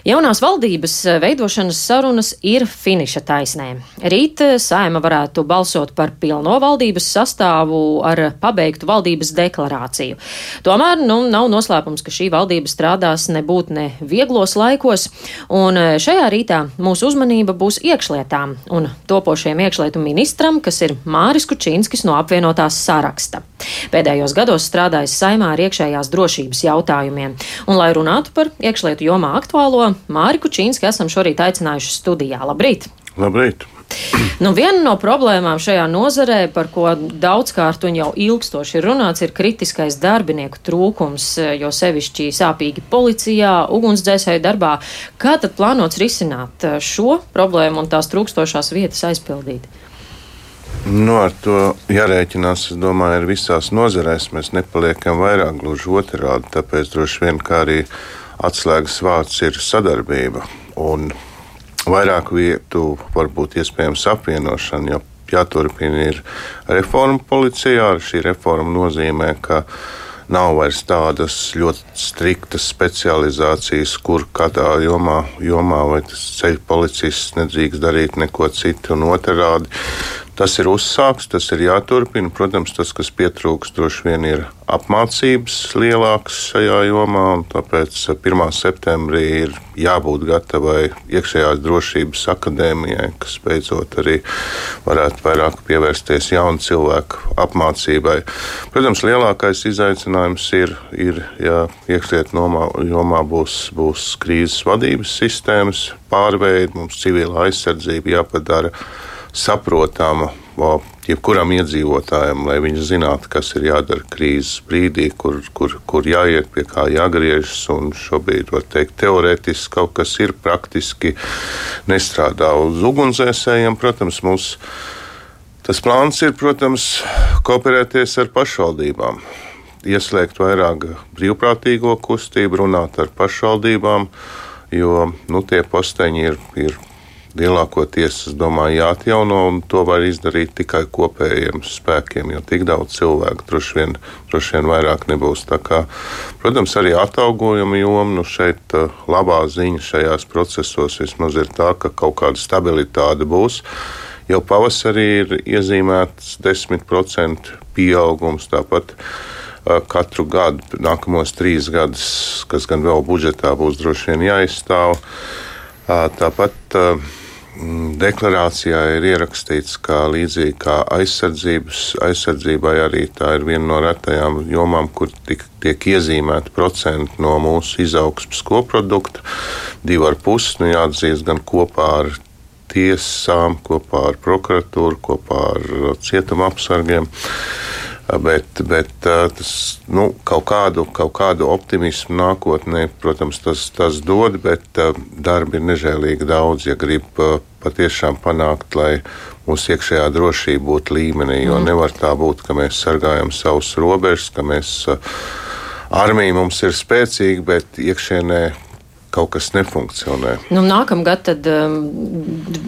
Jaunās valdības eh, veidošanas sarunas ir finiša taisnē. Rīt eh, saima varētu balsot par pilno valdības sastāvu ar pabeigtu valdības deklarāciju. Tomēr nu, nav noslēpums, ka šī valdība strādās nebūt ne vieglos laikos, un eh, šajā rītā mūsu uzmanība būs iekšlietām un topošiem iekšlietu ministram, kas ir Māris Kučīnskis no apvienotās saraksta. Pēdējos gados strādājis saimā ar iekšējās drošības jautājumiem, un lai runātu par iekšlietu jomā aktuālo, Māri Kučīnski esam šorīt aicinājuši studijā. Labrīt! Labrīt! Nu, viena no problēmām šajā nozarē, par ko daudzkārt un jau ilgstoši ir runāts, ir kritiskais darbinieku trūkums, jo sevišķi sāpīgi policijā, ugunsdzēsēju darbā. Kā tad plānots risināt šo problēmu un tās trūkstošās vietas aizpildīt? Nu, ar to jārēķinās, es domāju, ir visās nozarēs. Mēs nepaliekam vairāk gluži otrādi. Tāpēc droši vien arī atslēgas vārds ir sadarbība. Un vairāk vietu var būt iespējams apvienošana, jo jāturpina ir reforma policijā. Šī reforma nozīmē, ka nav vairs tādas ļoti striktas specializācijas, kur kādā jomā, jomā vai tas ceļu policists nedrīkst darīt neko citu un otrādi. Tas ir uzsākts, tas ir jāturpina. Protams, tas, kas pietrūks, droši vien ir apmācības lielākas šajā jomā. Tāpēc 1. septembrī ir jābūt gatavai iekšējās drošības akadēmijai, kas beidzot arī varētu vairāk pievērsties jaunu cilvēku apmācībai. Protams, lielākais izaicinājums ir, ir ja iekšlietu jomā būs, būs krīzes vadības sistēmas pārveide, mums civilā aizsardzība jāpadara saprotama jebkuram iedzīvotājam, lai viņš zinātu, kas ir jādara krīzes brīdī, kur, kur, kur jāiet, pie kā jāgriežas. Šobrīd, var teikt, teorētiski kaut kas ir praktiski nestrādā uz ugunsdzēsējiem. Protams, mums tas plāns ir, protams, kooperēties ar pašvaldībām. Ieslēgt vairāk brīvprātīgo kustību, runāt ar pašvaldībām, jo nu, tie posteņi ir, ir lielākoties, es domāju, jāatjauno, un to var izdarīt tikai kopējiem spēkiem, jo tik daudz cilvēku droši vien, droši vien vairāk nebūs. Kā, protams, arī atalgojuma joma, nu šeit uh, labā ziņa šajās procesos vismaz ir tā, ka kaut kāda stabilitāte būs. Jau pavasarī ir iezīmēts 10% pieaugums. Tāpat uh, katru gadu, nākamos trīs gadus, kas gan vēl budžetā būs droši vien jāizstāv. Uh, tāpat Mm, deklarācijā ir ierakstīts, ka līdzīgi kā aizsardzībai, arī tā ir viena no retajām jomām, kur tik, tiek iezīmēta procenti no mūsu izaugsmas koprodukta. Divi ar pusi, nu jāatzīst, gan kopā ar tiesām, kopā ar prokuratūru, kopā ar cietuma apsargiem. Bet, bet tas nu, kaut, kādu, kaut kādu optimismu nākotnē, protams, tas, tas dod, bet darbi ir nežēlīgi daudz, ja grib patiešām panākt, lai mūsu iekšējā drošība būtu līmenī. Jo mm. nevar tā būt, ka mēs sargājam savus robežas, ka mēs armija mums ir spēcīga, bet iekšienē kaut kas nefunkcionē. Nu, Nākamgad tad um,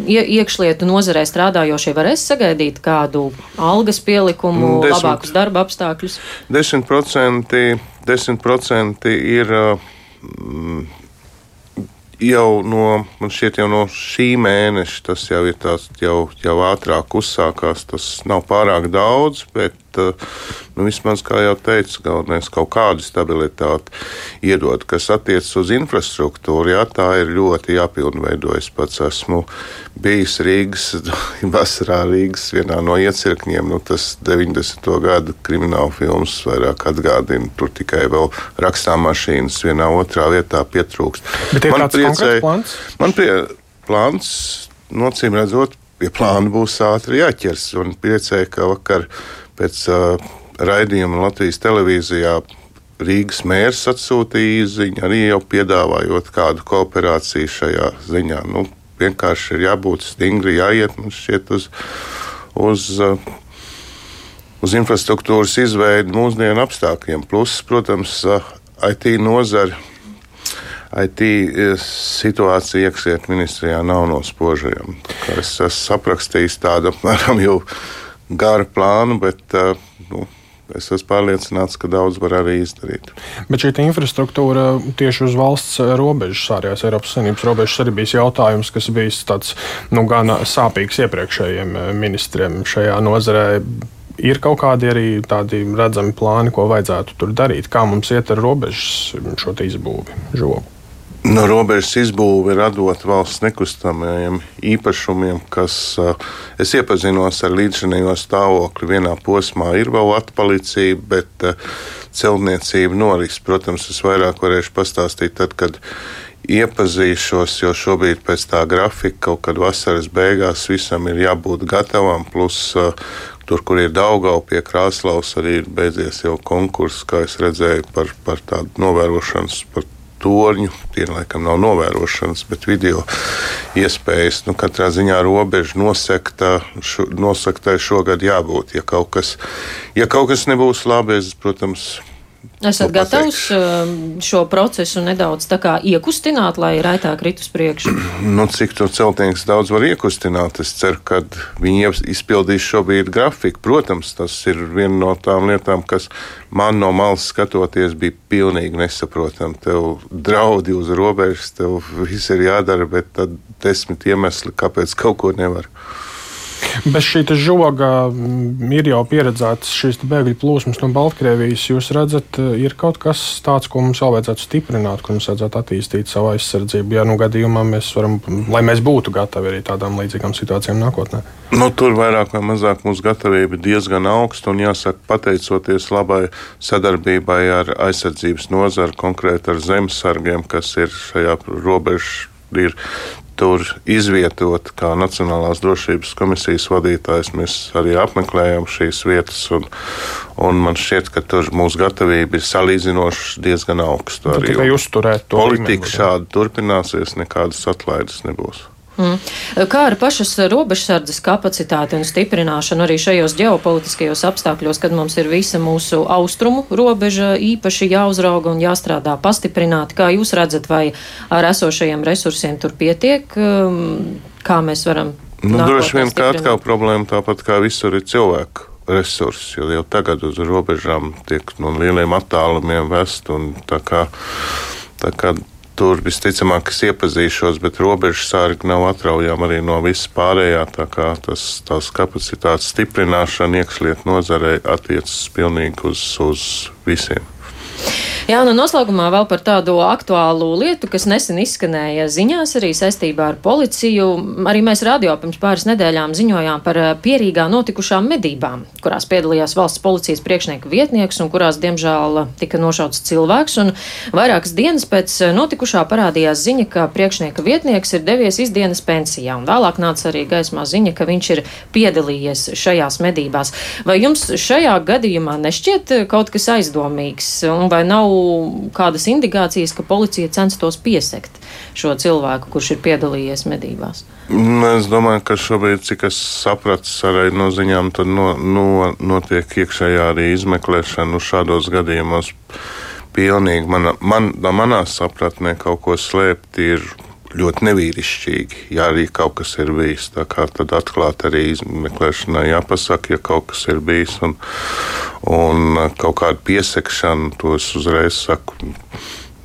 iekšlietu nozarē strādājošie varēs sagaidīt kādu algas pielikumu, 10, labākus darba apstākļus? 10%, 10 ir. Uh, jau no, man šķiet, jau no šī mēneša tas jau ir tāds, jau, jau ātrāk uzsākās. Tas nav pārāk daudz, bet, eh, nu, vismaz, kā jau teicu, galvenais kaut kādu stabilitāti iedot, kas attiecas uz infrastruktūru. Jā, tā ir ļoti jāpilnveido. Es pats esmu bijis Rīgas, vasarā Rīgas vienā no iecirkņiem. Nu, tas 90. gada krimināla filmas vairāk atgādina. Tur tikai vēl rakstām mašīnas vienā otrā vietā pietrūkst. Bet Man priecēja? Man prie plāns, nocīm redzot, pie plāna būs ātri jāķers. Un priecēja, ka vakar pēc uh, raidījuma Latvijas televīzijā Rīgas mērs atsūtīja īziņu, arī jau piedāvājot kādu kooperāciju šajā ziņā. Nu, vienkārši ir jābūt stingri, jāiet šķiet, uz, uz, uz infrastruktūras izveidi mūsdienu apstākļiem. Plus, protams, IT nozara. IT situācija iekšlietu ministrijā nav no spožajām. Es esmu aprakstījis tādu apmēram jau garu plānu, bet nu, es esmu pārliecināts, ka daudz var arī izdarīt. Bet šī infrastruktūra tieši uz valsts robežas, ārējās Eiropas Savienības robežas, arī bija jautājums, kas bijis tāds nu, gan sāpīgs iepriekšējiem ministriem šajā nozarē. Ir kaut kādi arī tādi redzami plāni, ko vajadzētu tur darīt, kā mums iet ar robežas šo izbūvi žogu. No robežas izbūve radot valsts nekustamajiem īpašumiem, kas es iepazinos ar līdzinējo stāvokli. Vienā posmā ir vēl atpalicība, bet celtniecība noris. Protams, es vairāk varēšu pastāstīt tad, kad iepazīšos, jo šobrīd pēc tā grafika kaut kad vasaras beigās visam ir jābūt gatavam. Plus, Tur, kur ir Daugau pie Krāslaus, arī ir beidzies jau konkurss, kā es redzēju, par, par tādu novērošanas, par torņu. Tie laikam nav novērošanas, bet video iespējas. Nu, katrā ziņā robeža nosakta, šo, nosaktai šogad jābūt. Ja kaut kas, ja kaut kas nebūs labi, es, protams, Esat gatavs um, šo procesu nedaudz iekustināt, lai raitāk rit uz priekšu? Nu, cik to celtnieks daudz var iekustināt? Es ceru, ka viņi izpildīs šobrīd grafiku. Protams, tas ir viena no tām lietām, kas man no malas skatoties bija pilnīgi nesaprotama. Tev draudi uz robežas, tev viss ir jādara, bet tad desmit iemesli, kāpēc kaut ko nevar. Bez šī žoga mm, ir jau pieredzēts šīs bēgļu plūsmas no Baltkrievijas. Jūs redzat, eh, ir kaut kas tāds, ko mums vēl vajadzētu stiprināt, ko mums vajadzētu attīstīt savu aizsardzību, ja nu gadījumā mēs varam, lai mēs būtu gatavi arī tādām līdzīgām situācijām nākotnē. Nu, tur vairāk vai mazāk mūsu gatavība ir diezgan augsta un jāsaka, pateicoties labai sadarbībai ar aizsardzības nozaru, konkrēti ar zemesargiem, kas ir šajā robežā ir tur izvietot kā Nacionālās drošības komisijas vadītājs. Mēs arī apmeklējam šīs vietas, un, un man šķiet, ka tur mūsu gatavība ir salīdzinoši diezgan augsta. Tikai uzturēt to. Politika šādi turpināsies, nekādas atlaides nebūs. Mm. Kā ar pašas robežsardzes kapacitāti un stiprināšanu arī šajos ģeopolitiskajos apstākļos, kad mums ir visa mūsu austrumu robeža īpaši jāuzrauga un jāstrādā pastiprināti? Kā jūs redzat, vai ar esošajiem resursiem tur pietiek? Um, kā mēs varam? Nu, droši vien, ka atkal problēma tāpat kā visur ir cilvēku resursi, jo jau tagad uz robežām tiek no lieliem attālumiem vest un tā kā. Tā kā tur visticamāk es iepazīšos, bet robežu sārgi nav atraujama arī no visas pārējā. Tā kā tas, tās kapacitātes stiprināšana iekšlietu nozarei attiecas pilnīgi uz, uz visiem. Jā, nu noslēgumā vēl par tādu aktuālu lietu, kas nesen izskanēja ziņās arī saistībā ar policiju. Arī mēs radio pirms pāris nedēļām ziņojām par eh, pierīgā notikušām medībām, kurās piedalījās valsts policijas priekšnieka vietnieks un kurās, diemžēl, tika nošauts cilvēks. Un vairākas dienas pēc notikušā parādījās ziņa, ka priekšnieka vietnieks ir devies izdienas pensijā. Un vēlāk nāca arī gaismā ziņa, ka viņš ir piedalījies šajās medībās. Vai jums šajā gadījumā nešķiet kaut kas aizdomīgs? Un vai nav kādas indikācijas, ka policija censtos piesekt šo cilvēku, kurš ir piedalījies medībās? Nu, es domāju, ka šobrīd, cik es sapratu arī no ziņām, tad no, no, notiek iekšējā arī izmeklēšana šādos gadījumos. Pilnīgi mana, man, manā sapratnē kaut ko slēpt ir ļoti nevīrišķīgi, ja arī kaut kas ir bijis. Tā kā tad atklāti arī izmeklēšanai jāpasaka, ja kaut kas ir bijis. Un, un kaut kāda piesekšana, to es uzreiz saku.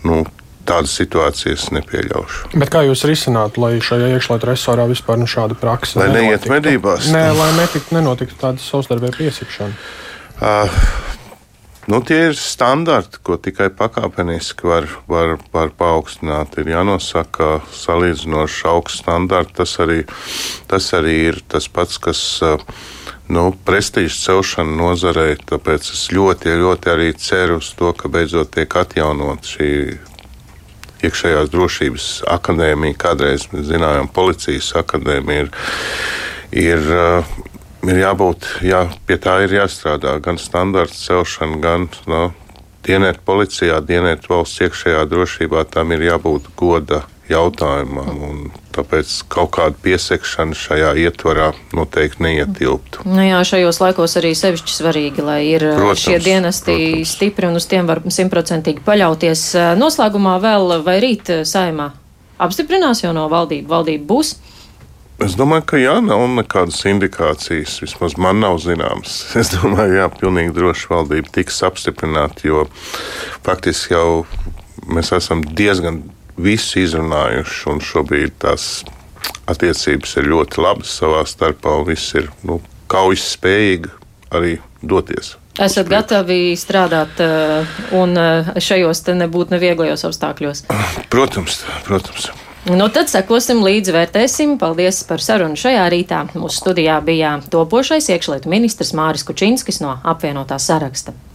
Nu, Tādas situācijas nepieļaušu. Bet kā jūs risinātu, lai šajā iekšlietu resorā vispār nu šāda praksa lai neiet medībās? Nē, lai netiktu, nenotiktu tāda savstarpēja piesikšana. Uh, Nu, tie ir standarti, ko tikai pakāpeniski var, var, var paaugstināt. Ir jānosaka salīdzinoši augsts standarts. Tas arī, tas arī ir tas pats, kas nu, prestižas celšana nozarei. Tāpēc es ļoti, ļoti arī ceru uz to, ka beidzot tiek atjaunot šī iekšējās drošības akadēmija. Kādreiz mēs zinājām, policijas akadēmija ir. ir ir jābūt, jā, pie tā ir jāstrādā gan standarta celšana, gan no, dienēt policijā, dienēt valsts iekšējā drošībā. Tam ir jābūt goda jautājumam. Tāpēc kaut kāda piesekšana šajā ietvarā noteikti neietilptu. Nu jā, šajos laikos arī sevišķi svarīgi, lai ir uh, protams, šie dienesti protams. stipri un uz tiem var simtprocentīgi paļauties. Uh, noslēgumā vēl vai rīt uh, saimā apstiprinās jau no valdību? Valdība būs? Es domāju, ka jā, nav nekādas indikācijas. Vismaz man nav zināmas. Es domāju, jā, pilnīgi droši valdība tiks apstiprināta, jo faktiski jau mēs esam diezgan visu izrunājuši, un šobrīd tās attiecības ir ļoti labas savā starpā, un viss ir nu, kaujas spējīgi arī doties. Esat gatavi strādāt uh, un uh, šajos te nebūtu nevieglajos apstākļos? Protams, protams. Nu, tad sekosim līdzi, vērtēsim. Paldies par sarunu šajā rītā. Mūsu studijā bija topošais iekšlietu ministrs Māris Kučinskis no apvienotā saraksta.